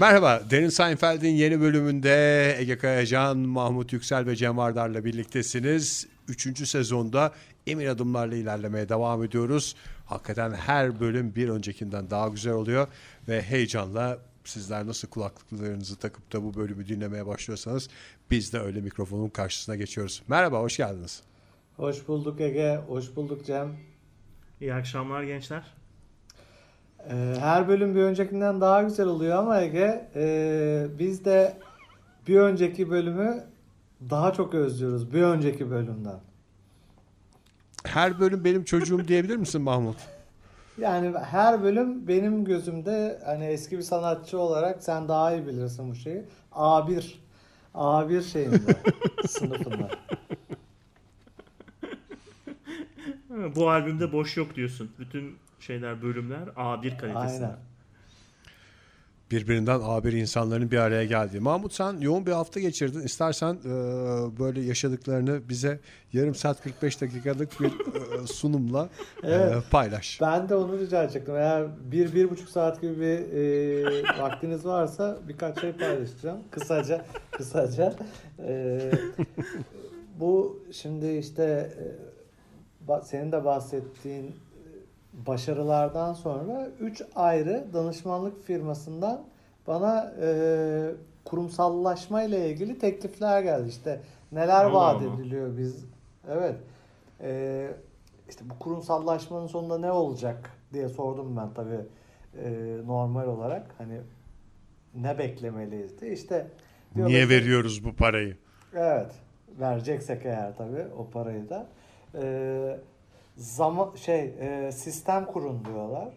Merhaba, Derin Seinfeld'in yeni bölümünde Ege Kayacan, Mahmut Yüksel ve Cem Vardar'la birliktesiniz. Üçüncü sezonda emin adımlarla ilerlemeye devam ediyoruz. Hakikaten her bölüm bir öncekinden daha güzel oluyor ve heyecanla sizler nasıl kulaklıklarınızı takıp da bu bölümü dinlemeye başlıyorsanız biz de öyle mikrofonun karşısına geçiyoruz. Merhaba, hoş geldiniz. Hoş bulduk Ege, hoş bulduk Cem. İyi akşamlar gençler. Ee, her bölüm bir öncekinden daha güzel oluyor ama Ege e, biz de bir önceki bölümü daha çok özlüyoruz bir önceki bölümden. Her bölüm benim çocuğum diyebilir misin Mahmut? Yani her bölüm benim gözümde hani eski bir sanatçı olarak sen daha iyi bilirsin bu şeyi. A1 A1 şeyinde sınıfında. Bu albümde boş yok diyorsun. Bütün şeyler bölümler A1 kalitesinde. Aynen. Birbirinden A1 insanların bir araya geldiği. Mahmut sen yoğun bir hafta geçirdin. İstersen e, böyle yaşadıklarını bize yarım saat 45 dakikalık bir e, sunumla e, Evet. paylaş. Ben de onu rica edecektim. Eğer bir, bir buçuk saat gibi bir e, vaktiniz varsa birkaç şey paylaşacağım. Kısaca, kısaca. E, bu şimdi işte e, senin de bahsettiğin e, başarılardan sonra üç ayrı danışmanlık firmasından bana e, kurumsallaşma ile ilgili teklifler geldi. İşte neler Allah vaat Allah. ediliyor biz. Evet. E, işte bu kurumsallaşmanın sonunda ne olacak diye sordum ben tabii e, normal olarak. Hani ne beklemeliyiz diye. İşte Niye ki- veriyoruz bu parayı? Evet. Vereceksek eğer tabii o parayı da. Ee, zaman şey e, sistem kurun diyorlar.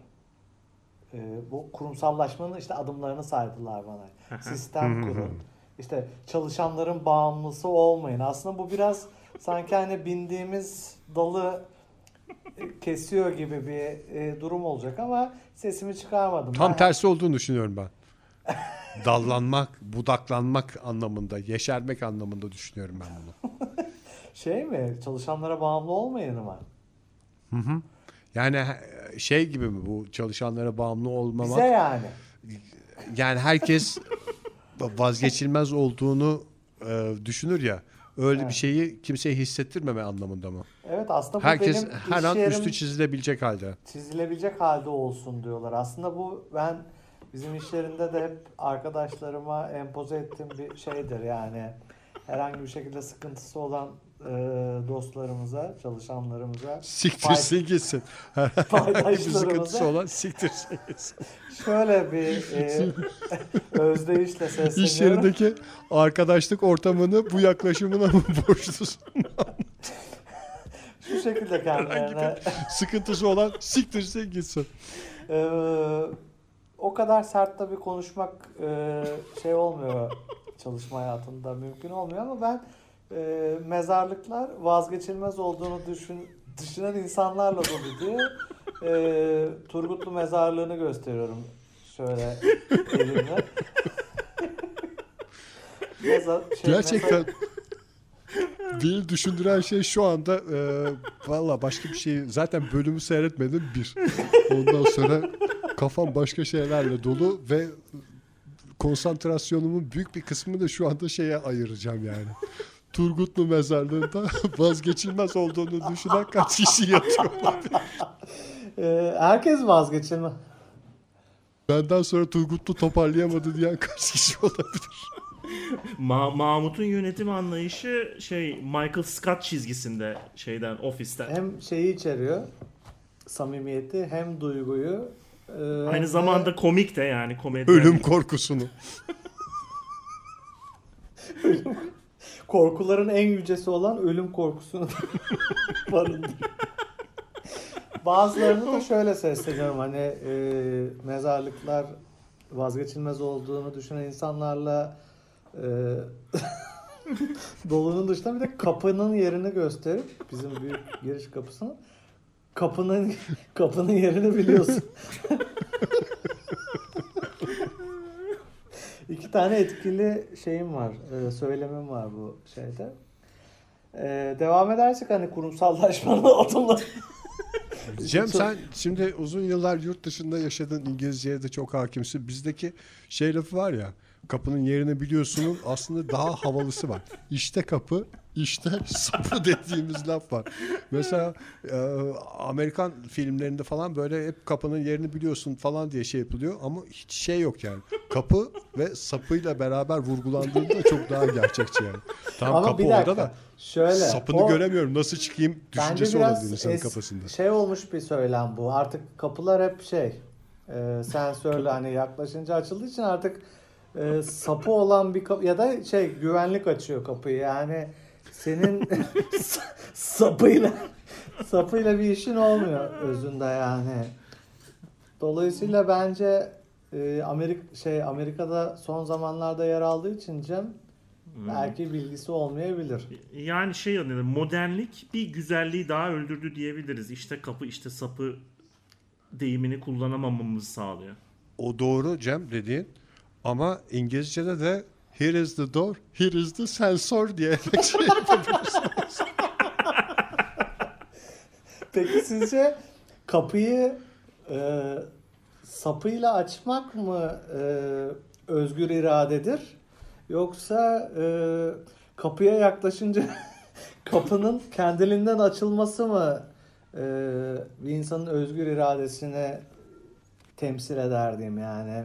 Ee, bu kurumsallaşmanın işte adımlarını saydılar bana. sistem kurun. İşte çalışanların bağımlısı olmayın. Aslında bu biraz sanki hani bindiğimiz dalı e, kesiyor gibi bir e, durum olacak ama sesimi çıkarmadım. Tam Ben- tersi olduğunu düşünüyorum ben. Dallanmak, budaklanmak anlamında, yeşermek anlamında düşünüyorum ben bunu. Şey mi? Çalışanlara bağımlı olmayın mı? Yani e, şey gibi mi bu çalışanlara bağımlı olmamak? Bize yani. yani herkes vazgeçilmez olduğunu e, düşünür ya. Öyle Evet. bir şeyi kimseye hissettirmeme anlamında mı? Evet aslında bu Herkes benim her an üstü çizilebilecek halde. çizilebilecek halde olsun diyorlar. Aslında bu ben bizim iş yerinde de hep arkadaşlarıma empoze ettiğim bir şeydir yani. Herhangi bir şekilde sıkıntısı olan e, dostlarımıza, çalışanlarımıza, Siktirsin gitsin. Herhangi bir sıkıntısı olan siktirsin gitsin. şöyle bir e, özdeyişle İş sesleniyorum. yerindeki arkadaşlık ortamını bu yaklaşımına mı borçlusun? Şu şekilde kendilerine Sıkıntısı olan siktirsin gitsin. Ee, o kadar sert tabii konuşmak e, şey olmuyor çalışma hayatında mümkün olmuyor ama ben e, mezarlıklar vazgeçilmez olduğunu düşün, düşünen insanlarla dolu diye e, Turgutlu mezarlığını gösteriyorum şöyle elimle. Mezar, şey, Gerçekten beni düşündüren şey şu anda e, valla başka bir şey zaten bölümü seyretmedim bir. Ondan sonra kafam başka şeylerle dolu ve konsantrasyonumun büyük bir kısmını da şu anda şeye ayıracağım yani. Turgutlu mezarlığında vazgeçilmez olduğunu düşünen kaç kişi yatıyor olabilir? E, herkes vazgeçilmez. Benden sonra Turgutlu toparlayamadı diyen kaç kişi olabilir? Ma- Mahmut'un yönetim anlayışı şey Michael Scott çizgisinde şeyden ofisten. Hem şeyi içeriyor samimiyeti hem duyguyu e, hem Aynı zamanda komik de yani komedi. Ölüm korkusunu. korkuların en yücesi olan ölüm korkusunu barındırıyor. Bazılarını da şöyle sesleniyorum hani e, mezarlıklar vazgeçilmez olduğunu düşünen insanlarla e, dolunun dışında bir de kapının yerini gösterip bizim büyük giriş kapısının kapının kapının yerini biliyorsun. iki tane etkili şeyim var. e, söylemim var bu şeyde. E, devam edersek hani kurumsallaşmanın adımları. Cem sen şimdi uzun yıllar yurt dışında yaşadın İngilizceye de çok hakimsin. Bizdeki şey lafı var ya kapının yerini biliyorsunun aslında daha havalısı var. İşte kapı işte sapı dediğimiz laf var. Mesela e, Amerikan filmlerinde falan böyle hep kapının yerini biliyorsun falan diye şey yapılıyor ama hiç şey yok yani. Kapı ve sapıyla beraber vurgulandığında çok daha gerçekçi yani. Tam Ama kapı bir dakika. orada da Şöyle. sapını o- göremiyorum nasıl çıkayım düşüncesi olabilir insanın es- kafasında. şey olmuş bir söylem bu. Artık kapılar hep şey e, sensörle hani yaklaşınca açıldığı için artık e, sapı olan bir kapı ya da şey güvenlik açıyor kapıyı. Yani senin sa- sapıyla sapıyla bir işin olmuyor özünde yani. Dolayısıyla bence e, Amerika şey Amerika'da son zamanlarda yer aldığı için Cem belki bilgisi olmayabilir. Yani şey yani modernlik bir güzelliği daha öldürdü diyebiliriz. İşte kapı işte sapı deyimini kullanamamamızı sağlıyor. O doğru Cem dediğin ama İngilizce'de de here is the door, here is the sensor diye şey yapabiliriz. Peki sizce kapıyı e, sapıyla açmak mı e, özgür iradedir? Yoksa e, kapıya yaklaşınca kapının kendiliğinden açılması mı e, bir insanın özgür iradesini temsil eder diyeyim yani?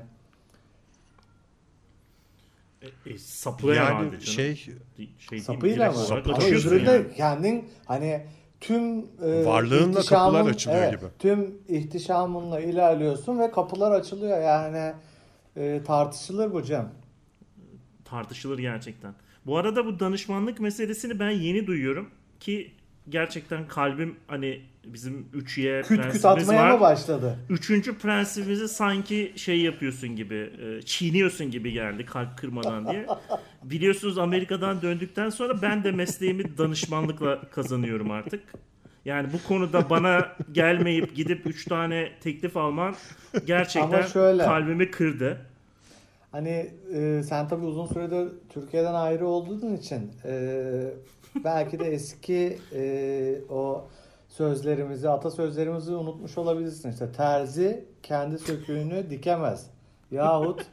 E, e, sapı herhalde yani canım. şey şey Sapıyla mı? Sapı Ama öbüründe yani. kendin hani tüm e, Varlığınla kapılar açılıyor gibi. Tüm ihtişamınla ilerliyorsun ve kapılar açılıyor yani e, tartışılır bu Cem. tartışılır gerçekten. Bu arada bu danışmanlık meselesini ben yeni duyuyorum ki gerçekten kalbim hani bizim 3Y Küt küt atmaya var. mı başladı? Üçüncü prensibimizi sanki şey yapıyorsun gibi, e, çiğniyorsun gibi geldi kalp kırmadan diye. Biliyorsunuz Amerika'dan döndükten sonra ben de mesleğimi danışmanlıkla kazanıyorum artık. Yani bu konuda bana gelmeyip gidip üç tane teklif alman gerçekten şöyle. kalbimi kırdı. Hani e, sen tabii uzun süredir Türkiye'den ayrı olduğun için e, belki de eski e, o sözlerimizi, atasözlerimizi unutmuş olabilirsin. İşte terzi kendi söküğünü dikemez. Yahut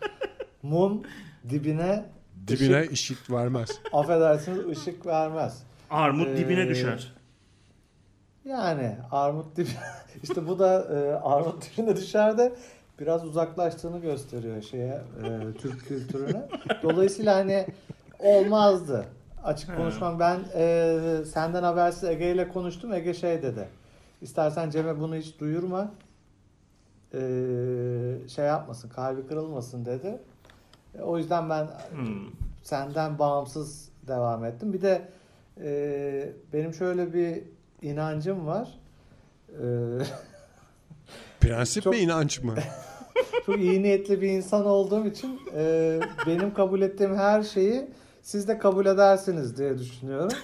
mum dibine dibine ışık, ışık vermez. affedersiniz ışık vermez. Armut Ee, dibine düşer. Yani armut dibi işte bu da e, armut dibine düşer de biraz uzaklaştığını gösteriyor şeye e, Türk kültürüne. Dolayısıyla hani olmazdı. Açık Ha. konuşmam ben e, senden habersiz Ege ile konuştum. Ege şey dedi. İstersen Cem'e bunu hiç duyurma. E, şey yapmasın, kalbi kırılmasın dedi. E, o yüzden ben Hmm. senden bağımsız devam ettim. Bir de e, benim şöyle bir inancım var. E, Prensip Çok- mi inanç mı? çok iyi niyetli bir insan olduğum için e, benim kabul ettiğim her şeyi siz de kabul edersiniz diye düşünüyorum.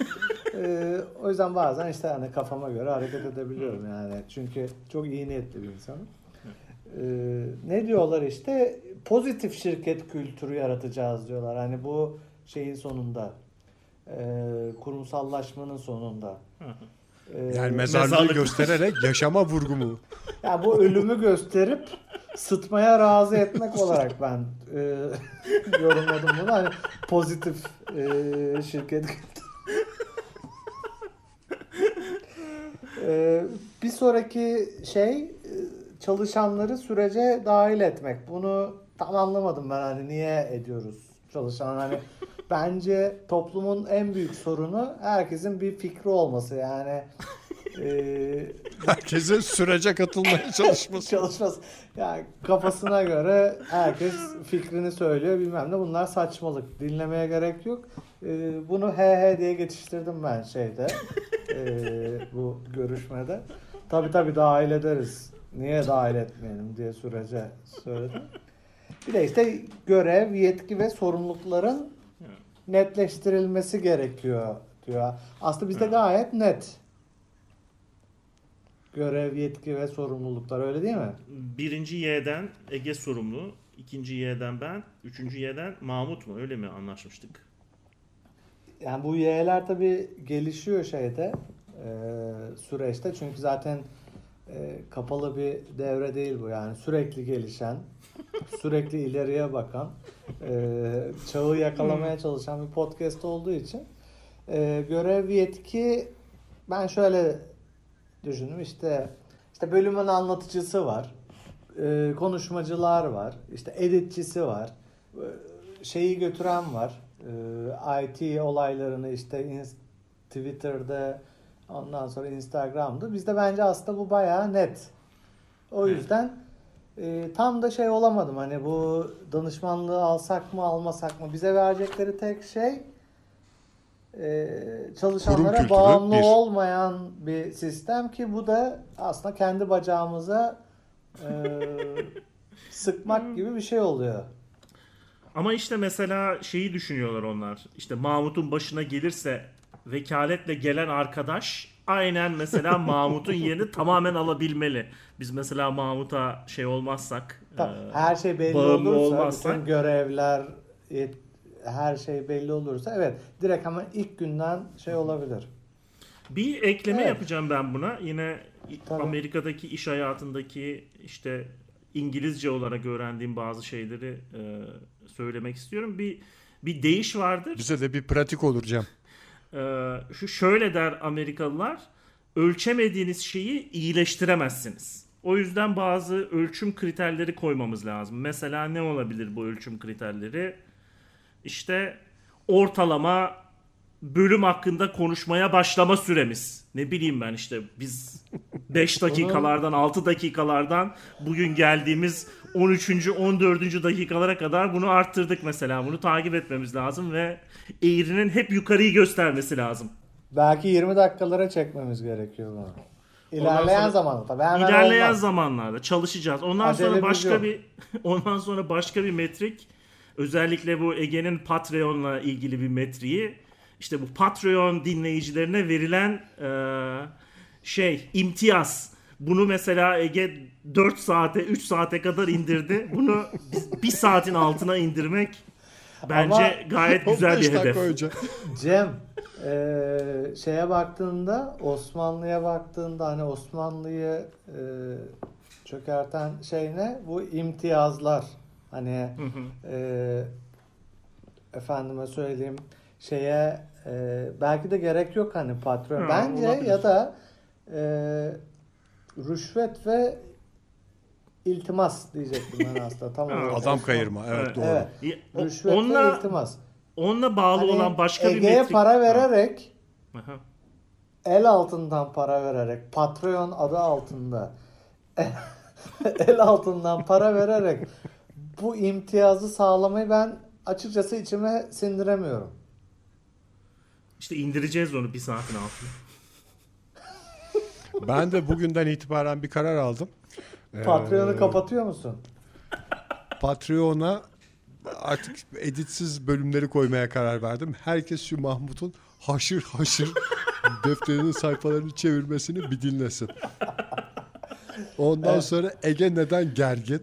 E, o yüzden bazen işte hani kafama göre hareket edebiliyorum yani. Çünkü çok iyi niyetli bir insanım. E, ne diyorlar işte pozitif şirket kültürü yaratacağız diyorlar. Hani bu şeyin sonunda. E, kurumsallaşmanın sonunda. E, Yani mezarlığı Mezarlık. göstererek yaşama vurgu mu? Ya bu ölümü gösterip sıtmaya razı etmek olarak ben e, yorumladım bunu. Hani pozitif e, şirket. E, bir sonraki şey e, çalışanları sürece dahil etmek. Bunu tam anlamadım ben hani niye ediyoruz çalışan hani bence toplumun en büyük sorunu herkesin bir fikri olması yani e, Herkesin sürece katılmaya çalışması. çalışmaz. Yani kafasına göre herkes fikrini söylüyor bilmem ne. Bunlar saçmalık. Dinlemeye gerek yok. Ee, bunu he he diye geçiştirdim ben şeyde. ee, bu görüşmede. Tabi tabi dahil ederiz. Niye dahil etmeyelim diye sürece söyledim. Bir de işte görev, yetki ve sorumlulukların netleştirilmesi gerekiyor diyor. Aslında bizde gayet net. Görev, yetki ve sorumluluklar öyle değil mi? Birinci Y'den Ege sorumlu. ikinci Y'den ben, üçüncü Y'den Mahmut mu? Öyle mi anlaşmıştık? Yani bu Y'ler tabii gelişiyor şeyde e, süreçte çünkü zaten e, kapalı bir devre değil bu yani sürekli gelişen, sürekli ileriye bakan, e, çağı yakalamaya çalışan bir podcast olduğu için e, görev yetki ben şöyle düşündüm. İşte işte bölümün anlatıcısı var, e, konuşmacılar var, işte editçisi var, e, şeyi götüren var, e, IT olaylarını işte Twitter'da ondan sonra Instagram'da. Bizde bence aslında bu bayağı net. O yüzden e, tam da şey olamadım. Hani bu danışmanlığı alsak mı almasak mı? Bize verecekleri tek şey e, Kurum çalışanlara kültürü, bağımlı bir. olmayan bir sistem ki bu da aslında kendi bacağımıza e, sıkmak gibi bir şey oluyor. Ama işte mesela şeyi düşünüyorlar onlar. İşte Mahmut'un başına gelirse vekaletle gelen arkadaş aynen mesela Mahmut'un yerini tamamen alabilmeli. Biz mesela Mahmut'a şey olmazsak Tabii, e, her şey belli bağımlı olursa, olmazsak- bütün görevler, her şey belli olursa evet direkt hemen ilk günden şey olabilir. Bir ekleme Evet. yapacağım ben buna. Yine Tabii. Amerika'daki iş hayatındaki işte İngilizce olarak öğrendiğim bazı şeyleri e, söylemek istiyorum. Bir bir deyiş vardır. Bize de bir pratik olur Cem. Ee, şu şöyle der Amerikalılar. Ölçemediğiniz şeyi iyileştiremezsiniz. O yüzden bazı ölçüm kriterleri koymamız lazım. Mesela ne olabilir bu ölçüm kriterleri? İşte ortalama bölüm hakkında konuşmaya başlama süremiz. Ne bileyim ben işte biz 5 dakikalardan 6 dakikalardan bugün geldiğimiz 13. 14. dakikalara kadar bunu arttırdık mesela. Bunu takip etmemiz lazım ve eğrinin hep yukarıyı göstermesi lazım. Belki 20 dakikalara çekmemiz gerekiyor bunu. İlerleyen sonra- zamanda tabii hemen İlerleyen olmaz. zamanlarda çalışacağız. Ondan Acelemiz sonra başka yok. bir ondan sonra başka bir metrik özellikle bu Ege'nin Patreon'la ilgili bir metriği işte bu Patreon dinleyicilerine verilen eee, şey imtiyaz. Bunu mesela Ege 4 saate 3 saate kadar indirdi. Bunu biz 1 saatin altına indirmek bence Ama gayet güzel 15 bir hedef. önce. Cem eee, şeye baktığında Osmanlı'ya baktığında hani Osmanlı'yı eee, çökerten şey ne? Bu imtiyazlar. Hani Hı hı. eee, efendime söyleyeyim şeye eee, belki de gerek yok hani patron. Ha, Bence olabilir. ya da eee rüşvet ve iltimas diyecektim ben aslında tam olarak. Adam kayırma. Evet, Evet. doğru. Evet. Rüşvet ve onunla iltimas. onunla bağlı Hani olan başka bir Ege'ye metrik. para vererek Aha. el altından para vererek Patreon adı altında el altından para vererek bu imtiyazı sağlamayı ben açıkçası içime sindiremiyorum. İşte indireceğiz onu bir saatin altına. Ben de bugünden itibaren bir karar aldım. Patreon'u Ee, kapatıyor musun? Patreon'a artık editsiz bölümleri koymaya karar verdim. Herkes şu Mahmut'un haşır haşır defterinin sayfalarını çevirmesini bir dinlesin. Ondan sonra Ege neden gergin?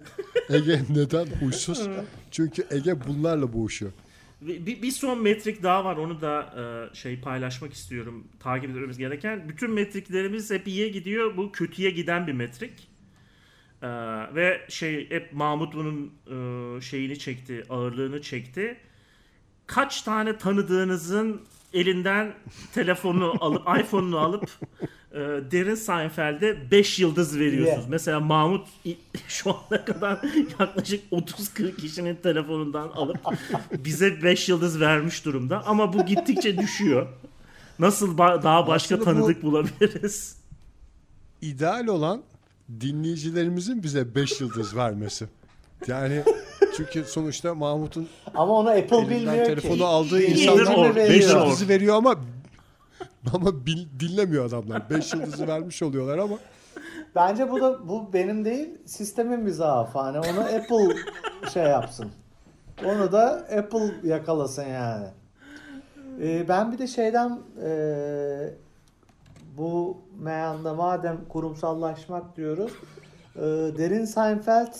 Ege neden huysuz? Çünkü Ege bunlarla boğuşuyor. Bir, bir son metrik daha var onu da e, şey paylaşmak istiyorum takip etmemiz gereken. Bütün metriklerimiz hep iyiye gidiyor. Bu kötüye giden bir metrik. E, ve şey hep Mahmut bunun e, şeyini çekti, ağırlığını çekti. Kaç tane tanıdığınızın elinden telefonunu alıp iPhone'unu alıp e, Derin Seinfeld'e 5 yıldız veriyorsunuz. Yeah. Mesela Mahmut şu ana kadar yaklaşık 30-40 kişinin telefonundan alıp bize 5 yıldız vermiş durumda. Ama bu gittikçe düşüyor. Nasıl ba- daha başka Aslında bu- tanıdık bulabiliriz? İdeal olan dinleyicilerimizin bize 5 yıldız vermesi. Yani çünkü sonuçta Mahmut'un Ama onu Apple bilmiyor telefonu ki. aldığı insanlar or, 5 iyidir or. yıldızı veriyor ama ama bil- dinlemiyor adamlar. 5 yıldızı vermiş oluyorlar ama Bence bu da bu benim değil sistemin bir zaafı. Hani onu Apple şey yapsın. Onu da Apple yakalasın yani. Ee, ben bir de şeyden e, bu meyanda madem kurumsallaşmak diyoruz. e, Derin Seinfeld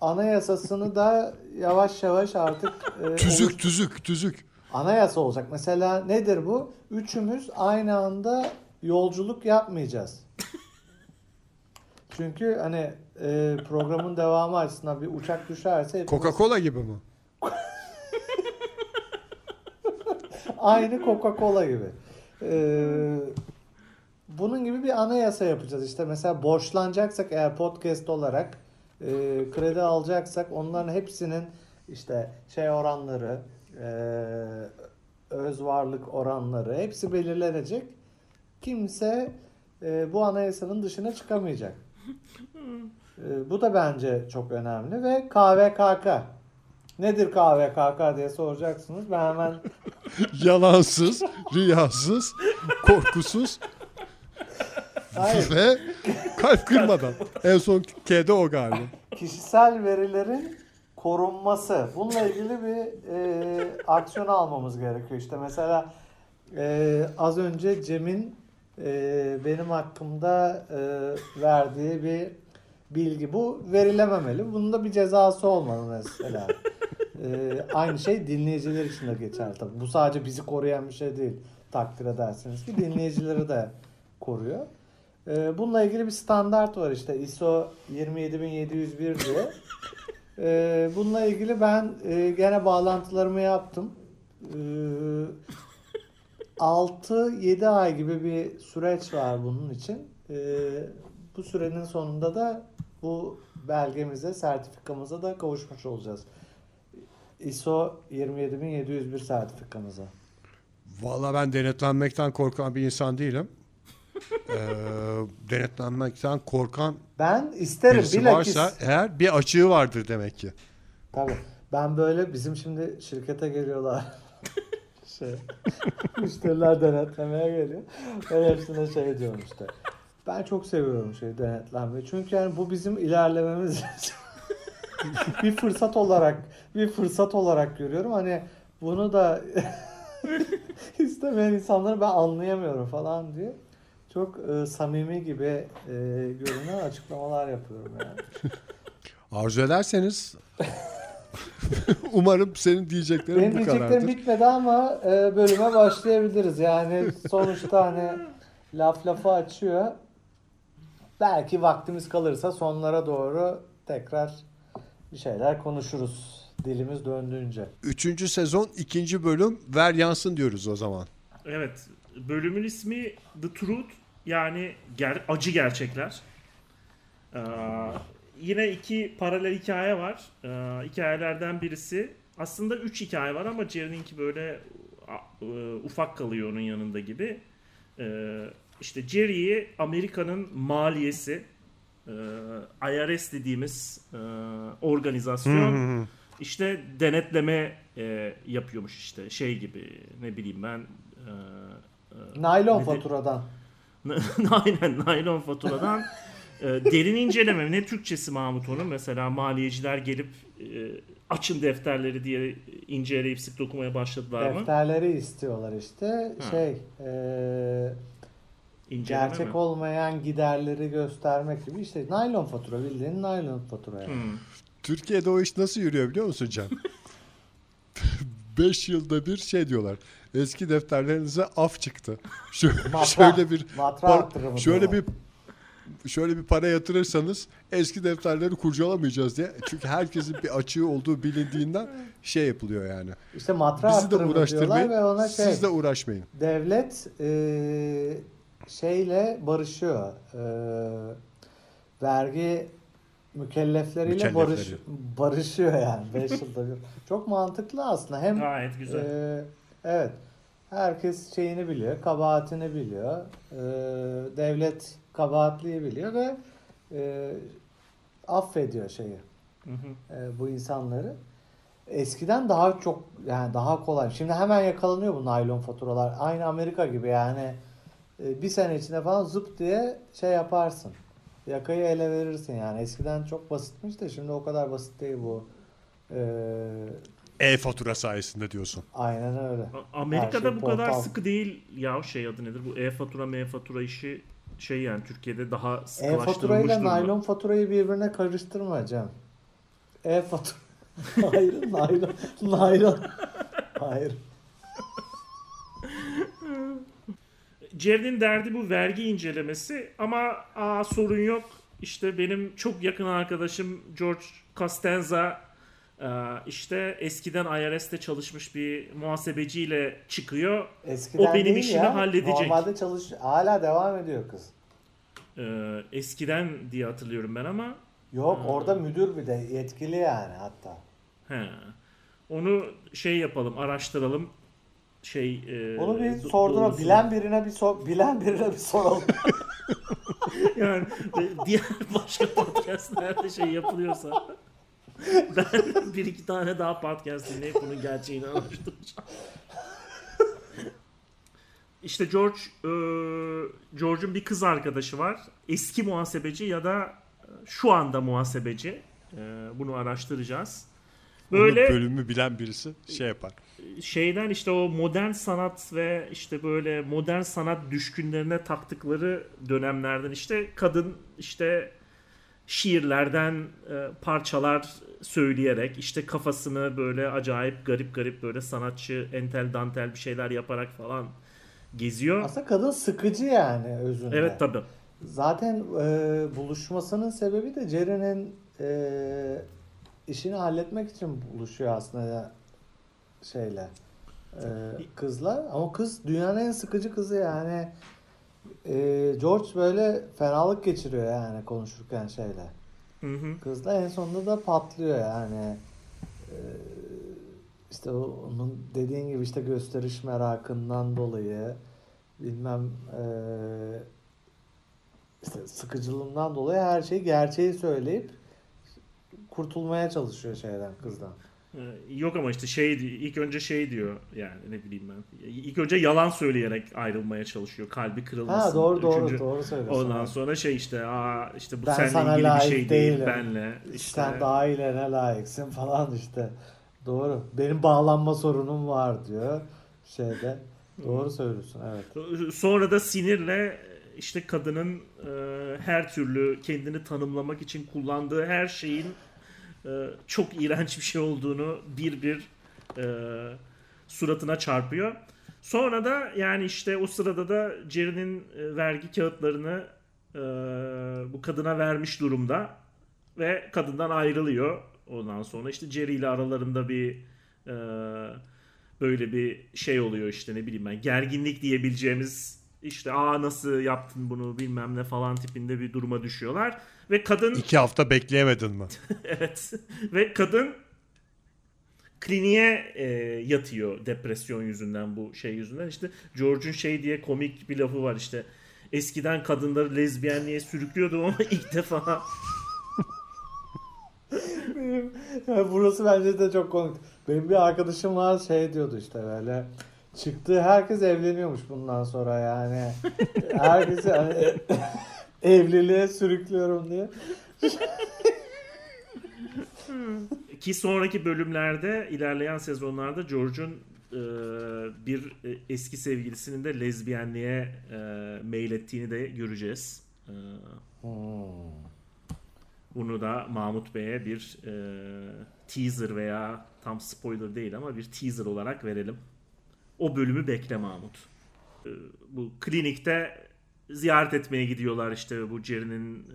anayasasını da yavaş yavaş artık e, oluş- Tüzük tüzük tüzük. anayasa olacak. Mesela nedir bu? Üçümüz aynı anda yolculuk yapmayacağız. Çünkü hani e, programın devamı açısından bir uçak düşerse hepimiz Coca-Cola gibi mi? aynı Coca-Cola gibi. Ee, bunun gibi bir anayasa yapacağız. İşte mesela borçlanacaksak eğer podcast olarak e, kredi alacaksak onların hepsinin işte şey oranları, e, öz varlık oranları hepsi belirlenecek. Kimse e, bu anayasanın dışına çıkamayacak. E, bu da bence çok önemli ve KVKK. Nedir KVKK diye soracaksınız. Ben hemen Yalansız, riyasız, korkusuz Hayır. ve kalp kırmadan. En son K'de o galiba. kişisel verilerin korunması. Bununla ilgili bir e, aksiyon almamız gerekiyor. İşte mesela e, az önce Cem'in e, benim hakkımda e, verdiği bir bilgi. Bu verilememeli. Bunun da bir cezası olmalı mesela. E, aynı şey dinleyiciler için de geçer tabii. Bu sadece bizi koruyan bir şey değil. Takdir edersiniz ki dinleyicileri de koruyor. Ee, Bununla ilgili bir standart var işte ISO 27701 diye. Ee, Bununla ilgili ben e, gene bağlantılarımı yaptım. Ee, 6-7 ay gibi bir süreç var bunun için. Bu sürenin sonunda da bu belgemize, sertifikamıza da kavuşmuş olacağız. ISO 27701 sertifikamıza. Valla ben denetlenmekten korkan bir insan değilim. Ee, denetlenmekten korkan Ben isterim birisi bilakis. varsa eğer bir açığı vardır demek ki. Tabii. Ben böyle bizim şimdi şirkete geliyorlar. şey, müşteriler denetlemeye geliyor. Ben hepsine şey diyorum işte. Ben çok seviyorum şey denetlenmeyi. Çünkü yani bu bizim ilerlememiz bir fırsat olarak bir fırsat olarak görüyorum. Hani bunu da istemeyen insanları ben anlayamıyorum falan diye. Çok e, samimi gibi e, görünen açıklamalar yapıyorum yani. Arzu ederseniz umarım senin diyeceklerin Benim bu diyeceklerim kadardır. bitmedi ama e, bölüme başlayabiliriz. Yani sonuçta hani laf lafı açıyor. Belki vaktimiz kalırsa sonlara doğru tekrar bir şeyler konuşuruz. Dilimiz döndüğünce. Üçüncü sezon ikinci bölüm ver yansın diyoruz o zaman. Evet. Bölümün ismi The Truth yani ger- acı gerçekler. Ee, yine iki paralel hikaye var. Ee, hikayelerden birisi aslında üç hikaye var ama Jerry'ninki böyle e, ufak kalıyor onun yanında gibi. Ee, işte Jerry'i Amerika'nın maliyesi e, IRS dediğimiz e, organizasyon işte denetleme e, yapıyormuş işte şey gibi ne bileyim ben e, Naylon nedir? faturadan. Aynen naylon faturadan e, derin inceleme ne Türkçesi Mahmut onun mesela maliyeciler gelip e, açın defterleri diye inceleyip sık dokumaya başladılar mı? Defterleri istiyorlar işte. Ha. Şey e, İnceleme gerçek mi? olmayan giderleri göstermek gibi işte naylon fatura bildiğin naylon fatura yani. Hmm. Türkiye'de o iş nasıl yürüyor biliyor musun Can? 5 yılda bir şey diyorlar. Eski defterlerinize af çıktı. Şöyle bir matra par- arttırımı şöyle bir şöyle bir para yatırırsanız eski defterleri kurcalamayacağız diye. Çünkü herkesin bir açığı olduğu bilindiğinden şey yapılıyor yani. İşte matra Bizi de uğraştırmayın. ve ona şey Siz de uğraşmayın. devlet e, şeyle barışıyor. E, vergi mükellefleriyle barış, Mükellefleri. barışıyor yani 5 yılda bir. Çok mantıklı aslında. Hem Gayet güzel. e, evet herkes şeyini biliyor, kabahatini biliyor. E, devlet kabahatliyi biliyor ve e, affediyor şeyi Hı hı. e, bu insanları. Eskiden daha çok yani daha kolay. Şimdi hemen yakalanıyor bu naylon faturalar. Aynı Amerika gibi yani e, bir sene içinde falan zıp diye şey yaparsın. Yakayı ele verirsin yani. Eskiden çok basitmiş de şimdi o kadar basit değil bu. E, E-fatura sayesinde diyorsun. aynen öyle. A- Amerika'da şey bu kadar portal. sıkı değil ya şey adı nedir bu e-fatura m-fatura işi şey yani Türkiye'de daha E-fatura sıkılaştırılmış ile durumda. naylon faturayı birbirine karıştırma Cem. E-fatura. Hayır, naylon. Naylon. Hayır. Jerry'nin derdi bu vergi incelemesi ama aa, sorun yok. İşte benim çok yakın arkadaşım George Costanza işte eskiden IRS'te çalışmış bir muhasebeciyle çıkıyor. Eskiden O benim işimi ya. halledecek. Normalde çalış hala devam ediyor kız. Ee, eskiden diye hatırlıyorum ben ama Yok orada müdür bir de yetkili yani hatta. he. Onu şey yapalım, araştıralım. Şey e, Onu bir doğrusunu- bilen birine bir sor bilen birine bir soralım. yani e, diğer başka podcastlerde şey yapılıyorsa ben bir iki tane daha podcast dinleyip bunun gerçeğini araştıracağım. İşte George e, George'un bir kız arkadaşı var. Eski muhasebeci ya da şu anda muhasebeci. E, bunu araştıracağız. Böyle Böyle bölümü bilen birisi şey yapar. şeyden işte o modern sanat ve işte böyle modern sanat düşkünlerine taktıkları dönemlerden işte kadın işte şiirlerden e, parçalar söyleyerek işte kafasını böyle acayip garip garip böyle sanatçı entel dantel bir şeyler yaparak falan geziyor. Aslında kadın sıkıcı yani özünde. Evet tabi. Zaten e, buluşmasının sebebi de Jerry'nin e, işini halletmek için buluşuyor aslında şeyle e, kızla. Ama kız dünyanın en sıkıcı kızı yani. E, George böyle fenalık geçiriyor yani konuşurken şeyle. Hı hı. Kızla en sonunda da patlıyor yani. E, işte onun dediğin gibi işte gösteriş merakından dolayı bilmem e, işte sıkıcılığından dolayı her şeyi gerçeği söyleyip kurtulmaya çalışıyor şeyden kızdan. Ee, Yok ama işte şey ilk önce şey diyor yani ne bileyim ben. İlk önce yalan söyleyerek ayrılmaya çalışıyor. Kalbi kırılmasın. Ha doğru doğru Üçüncü- doğru söylüyorsun. Ondan sonra şey işte aa işte bu Ben seninle ilgili bir şey değil benle. İşte Sen daha iyilerine layıksın falan işte. Doğru. Benim bağlanma sorunum var diyor şeyde. Doğru söylüyorsun evet. sonra da sinirle işte kadının e, her türlü kendini tanımlamak için kullandığı her şeyin çok iğrenç bir şey olduğunu bir bir e, suratına çarpıyor. Sonra da yani işte o sırada da Jerry'nin e, vergi kağıtlarını e, bu kadına vermiş durumda ve kadından ayrılıyor. Ondan sonra işte Jerry ile aralarında bir e, böyle bir şey oluyor işte ne bileyim ben gerginlik diyebileceğimiz işte aa nasıl yaptın bunu? bilmem ne falan tipinde bir duruma düşüyorlar. Ve kadın İki hafta bekleyemedin mi? evet. Ve kadın kliniğe e, yatıyor depresyon yüzünden bu şey yüzünden. İşte George'un şey diye komik bir lafı var işte. Eskiden kadınları lezbiyenliğe sürüklüyordum ama ilk defa. Benim, ya burası bence de çok komik. Benim bir arkadaşım var şey diyordu işte böyle çıktığı herkes evleniyormuş bundan sonra yani. Herkesi hani, evliliğe sürüklüyorum diye. Ki sonraki bölümlerde ilerleyen sezonlarda George'un e, bir e, eski sevgilisinin de lezbiyenliğe e, mail ettiğini de göreceğiz. E, Hmm. bunu da Mahmut Bey'e bir e, teaser veya tam spoiler değil ama bir teaser olarak verelim. O bölümü bekle Mahmut. E, bu klinikte ziyaret etmeye gidiyorlar işte bu Jerry'nin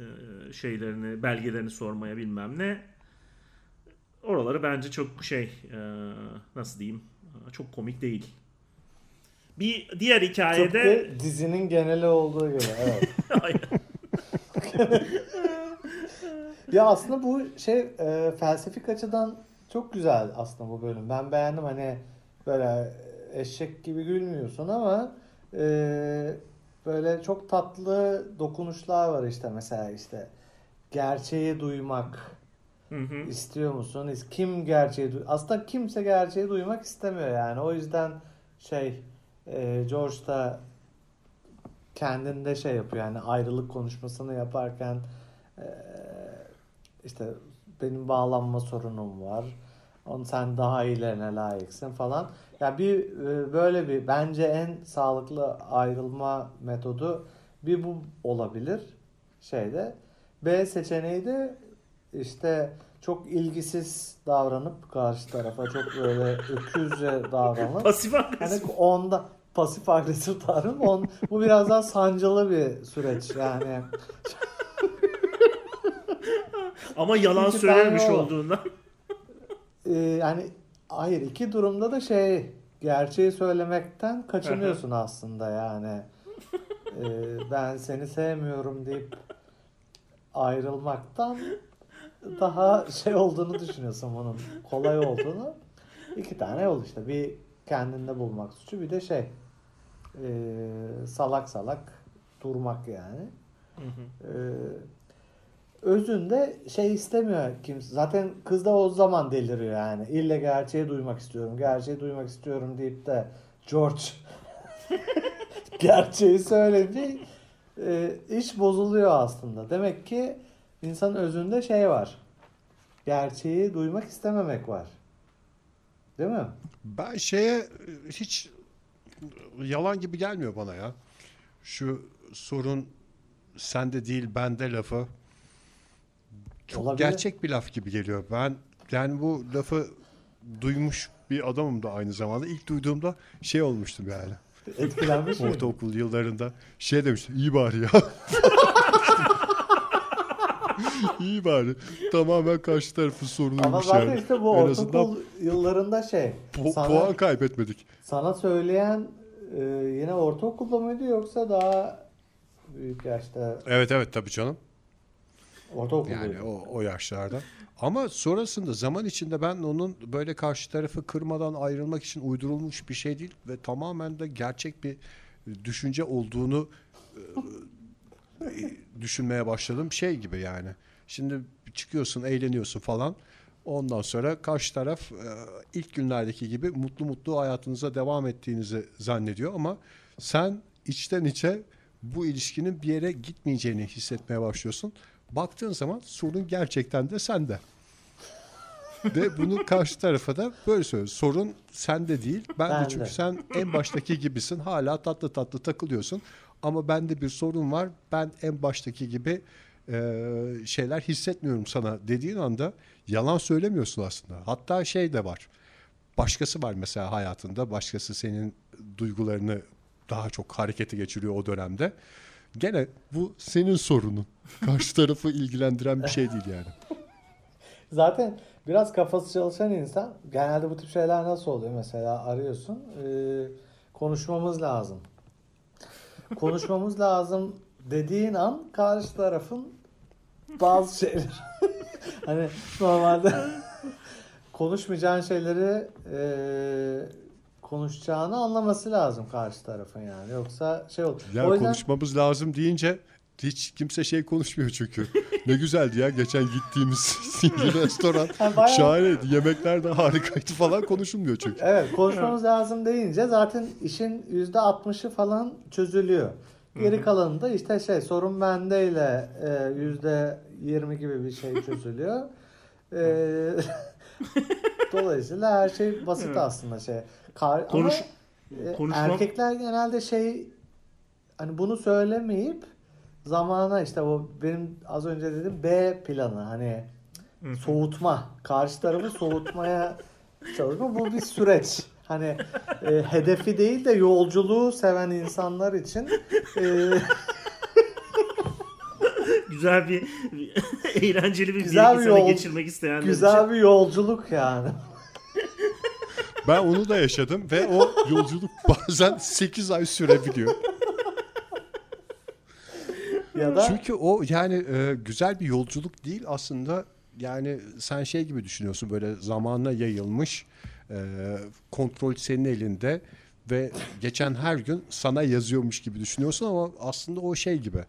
e, şeylerini, belgelerini sormaya bilmem ne. Oraları bence çok şey e, nasıl diyeyim çok komik değil. Bir diğer hikayede Tıpkı dizinin geneli olduğu gibi evet. Ya aslında bu şey e, felsefik açıdan çok güzel aslında bu bölüm. Ben beğendim hani böyle eşek gibi gülmüyorsun ama e, böyle çok tatlı dokunuşlar var işte mesela işte gerçeği duymak Hı hı. istiyor musun? Kim gerçeği duy Aslında kimse gerçeği duymak istemiyor yani. O yüzden şey e, George da kendinde şey yapıyor yani ayrılık konuşmasını yaparken e, işte benim bağlanma sorunum var. Onu sen daha iyilerine layıksın falan. Ya bir e, böyle bir bence en sağlıklı ayrılma metodu bir bu olabilir şeyde. B seçeneği de işte çok ilgisiz davranıp karşı tarafa çok böyle öküzce davranıp Pasif agresif. onda pasif agresif davranıp on, bu biraz daha sancılı bir süreç yani. Ama yalan o. olduğundan. Ee, yani hayır iki durumda da şey gerçeği söylemekten kaçınıyorsun aslında yani. Ee, ben seni sevmiyorum deyip ayrılmaktan daha şey olduğunu düşünüyorsun bunun kolay olduğunu. İki tane yol işte bir kendinde bulmak suçu bir de şey ee, salak salak durmak yani. Özünde şey istemiyor kimse. Zaten kız da o zaman deliriyor yani. İlle gerçeği duymak istiyorum, gerçeği duymak istiyorum deyip de George gerçeği söyleyince e, iş bozuluyor aslında. Demek ki insanın özünde şey var. Gerçeği duymak istememek var. Değil mi? Ben şeye hiç yalan gibi gelmiyor bana ya. Şu sorun sende değil bende lafı çok Olabilir. gerçek bir laf gibi geliyor. Ben yani bu lafı duymuş bir adamım da aynı zamanda. İlk duyduğumda şey olmuştum yani. Etkilenmiş mi? Ortaokul yıllarında şey demiştim. iyi bari ya. iyi bari. Tamamen karşı tarafın sorunuymuş Ama zaten yani. işte bu En ortaokul yıllarında şey. pu- sana- puan kaybetmedik. Sana söyleyen e, yine ortaokulda mıydı yoksa daha büyük yaşta Evet evet tabii canım. Ortaokulda? Yani o, o yaşlarda. Ama sonrasında zaman içinde ben onun böyle karşı tarafı kırmadan ayrılmak için uydurulmuş bir şey değil ve tamamen de gerçek bir düşünce olduğunu e, düşünmeye başladım. Şey gibi yani. Şimdi çıkıyorsun, eğleniyorsun falan. Ondan sonra karşı taraf e, ilk günlerdeki gibi mutlu mutlu hayatınıza devam ettiğinizi zannediyor ama sen içten içe bu ilişkinin bir yere gitmeyeceğini hissetmeye başlıyorsun. Baktığın zaman sorun gerçekten de sende. Ve bunu karşı tarafa da böyle söylüyor. Sorun sende değil. Ben de Bende. çünkü sen en baştaki gibisin. Hala tatlı tatlı takılıyorsun. Ama bende bir sorun var. Ben en baştaki gibi e, şeyler hissetmiyorum sana dediğin anda yalan söylemiyorsun aslında. Hatta şey de var. Başkası var mesela hayatında. Başkası senin duygularını daha çok harekete geçiriyor o dönemde. Gene bu senin sorunun. Karşı tarafı ilgilendiren bir şey değil yani. Zaten biraz kafası çalışan insan genelde bu tip şeyler nasıl oluyor? Mesela arıyorsun e, konuşmamız lazım. Konuşmamız lazım dediğin an karşı tarafın bazı şeyler hani normalde konuşmayacağın şeyleri e, konuşacağını anlaması lazım karşı tarafın yani. Yoksa şey olur. Ya o yüzden konuşmamız lazım deyince hiç kimse şey konuşmuyor çünkü. ne güzeldi ya geçen gittiğimiz singil restoran. Ha, bayağı- Şahaneydi. Yemekler de harikaydı falan konuşulmuyor çünkü. Evet konuşmamız lazım deyince zaten işin yüzde 60'ı falan çözülüyor. Geri kalanı da işte şey sorun bende ile e, yüzde 20 gibi bir şey çözülüyor. E, dolayısıyla her şey basit aslında şey. Kar, Konuş- ama e, konuşmam- erkekler genelde şey hani bunu söylemeyip zamana işte o benim az önce dediğim B planı hani soğutma karşı tarafı soğutmaya çalışma bu bir süreç hani e, hedefi değil de yolculuğu seven insanlar için e, Güzel bir eğlenceli bir Güzel bir yol- geçirmek isteyenler için. güzel bir yolculuk yani. Ben onu da yaşadım ve o yolculuk bazen 8 ay sürebiliyor. Ya da Çünkü o yani e, güzel bir yolculuk değil aslında. Yani sen şey gibi düşünüyorsun böyle zamanla yayılmış e, kontrol senin elinde ve geçen her gün sana yazıyormuş gibi düşünüyorsun ama aslında o şey gibi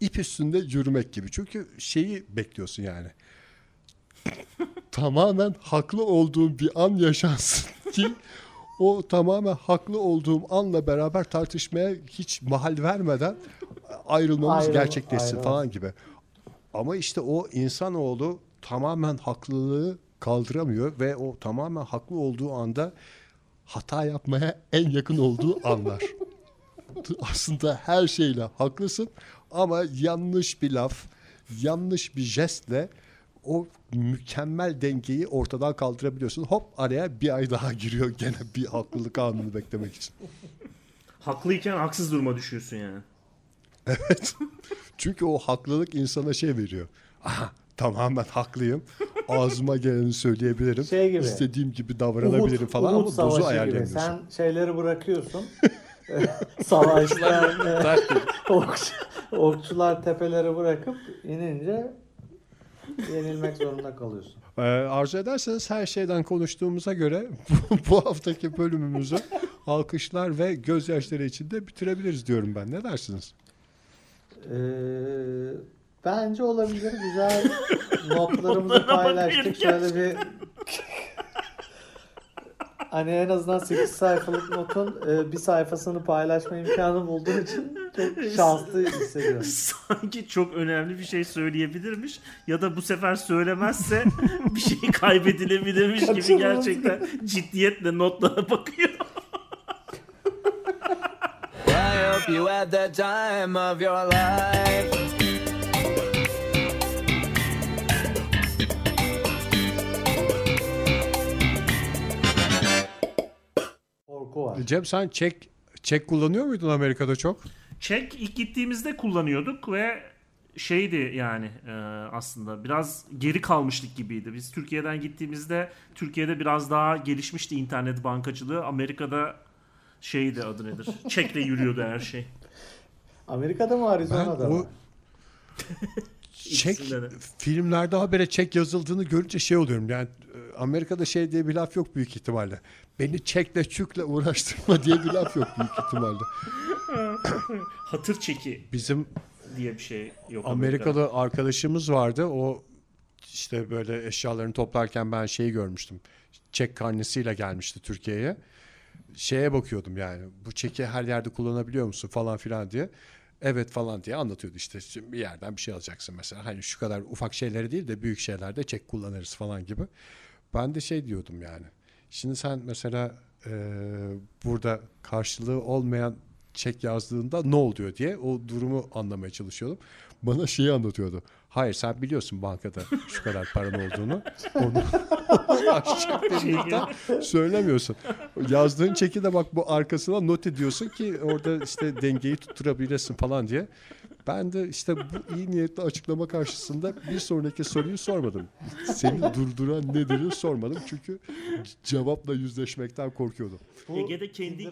ip üstünde yürümek gibi. Çünkü şeyi bekliyorsun yani. tamamen haklı olduğum bir an yaşansın ki o tamamen haklı olduğum anla beraber tartışmaya hiç mahal vermeden ayrılmamız Ayrıl- gerçekleşsin ayrıl. falan gibi. Ama işte o insanoğlu tamamen haklılığı kaldıramıyor ve o tamamen haklı olduğu anda hata yapmaya en yakın olduğu anlar. Aslında her şeyle haklısın ama yanlış bir laf, yanlış bir jestle o mükemmel dengeyi ortadan kaldırabiliyorsun. Hop araya bir ay daha giriyor gene bir haklılık anını beklemek için. Haklıyken haksız duruma düşüyorsun yani. Evet. Çünkü o haklılık insana şey veriyor. Aha tamamen haklıyım. Ağzıma geleni söyleyebilirim. Şey gibi. İstediğim gibi davranabilirim Uhud- falan Uhud ama dozu gibi. ayarlayamıyorsun. Sen şeyleri bırakıyorsun. Savaşta okçu, okçular tepeleri bırakıp inince yenilmek zorunda kalıyorsun. Ee, arzu ederseniz her şeyden konuştuğumuza göre bu, haftaki bölümümüzü alkışlar ve gözyaşları içinde bitirebiliriz diyorum ben. Ne dersiniz? Ee, bence olabilir. Güzel notlarımızı paylaştık. Şöyle bir Hani en azından 8 sayfalık notun e, bir sayfasını paylaşma imkanı bulduğun için çok şanslı hissediyorum. Sanki çok önemli bir şey söyleyebilirmiş ya da bu sefer söylemezse bir şey kaybedilebilirmiş gibi gerçekten ciddiyetle notlara bakıyor. You had the time of your life. Korku var. Cem sen çek çek kullanıyor muydun Amerika'da çok? Çek ilk gittiğimizde kullanıyorduk ve şeydi yani e, aslında biraz geri kalmışlık gibiydi. Biz Türkiye'den gittiğimizde Türkiye'de biraz daha gelişmişti internet bankacılığı. Amerika'da şeydi adı nedir? Çekle yürüyordu her şey. Amerika'da mı Arizona'da o mı? çek filmlerde habere çek yazıldığını görünce şey oluyorum. Yani e, Amerika'da şey diye bir laf yok büyük ihtimalle. Beni çekle çükle uğraştırma diye bir laf yok büyük ihtimalle. Hatır çeki Bizim diye bir şey yok. Amerikalı arkadaşımız vardı. O işte böyle eşyalarını toplarken ben şeyi görmüştüm. Çek karnesiyle gelmişti Türkiye'ye. Şeye bakıyordum yani. Bu çeki her yerde kullanabiliyor musun falan filan diye. Evet falan diye anlatıyordu işte. Şimdi bir yerden bir şey alacaksın mesela. Hani şu kadar ufak şeyleri değil de büyük şeylerde çek kullanırız falan gibi. Ben de şey diyordum yani. Şimdi sen mesela e, burada karşılığı olmayan çek yazdığında ne oluyor diye o durumu anlamaya çalışıyordum. Bana şeyi anlatıyordu. Hayır sen biliyorsun bankada şu kadar paran olduğunu. Onu söylemiyorsun. Yazdığın çeki de bak bu arkasına not ediyorsun ki orada işte dengeyi tutturabilirsin falan diye. Ben de işte bu iyi niyetli açıklama karşısında bir sonraki soruyu sormadım. Seni durduran nedir sormadım çünkü cevapla yüzleşmekten korkuyordum. Ege'de kendi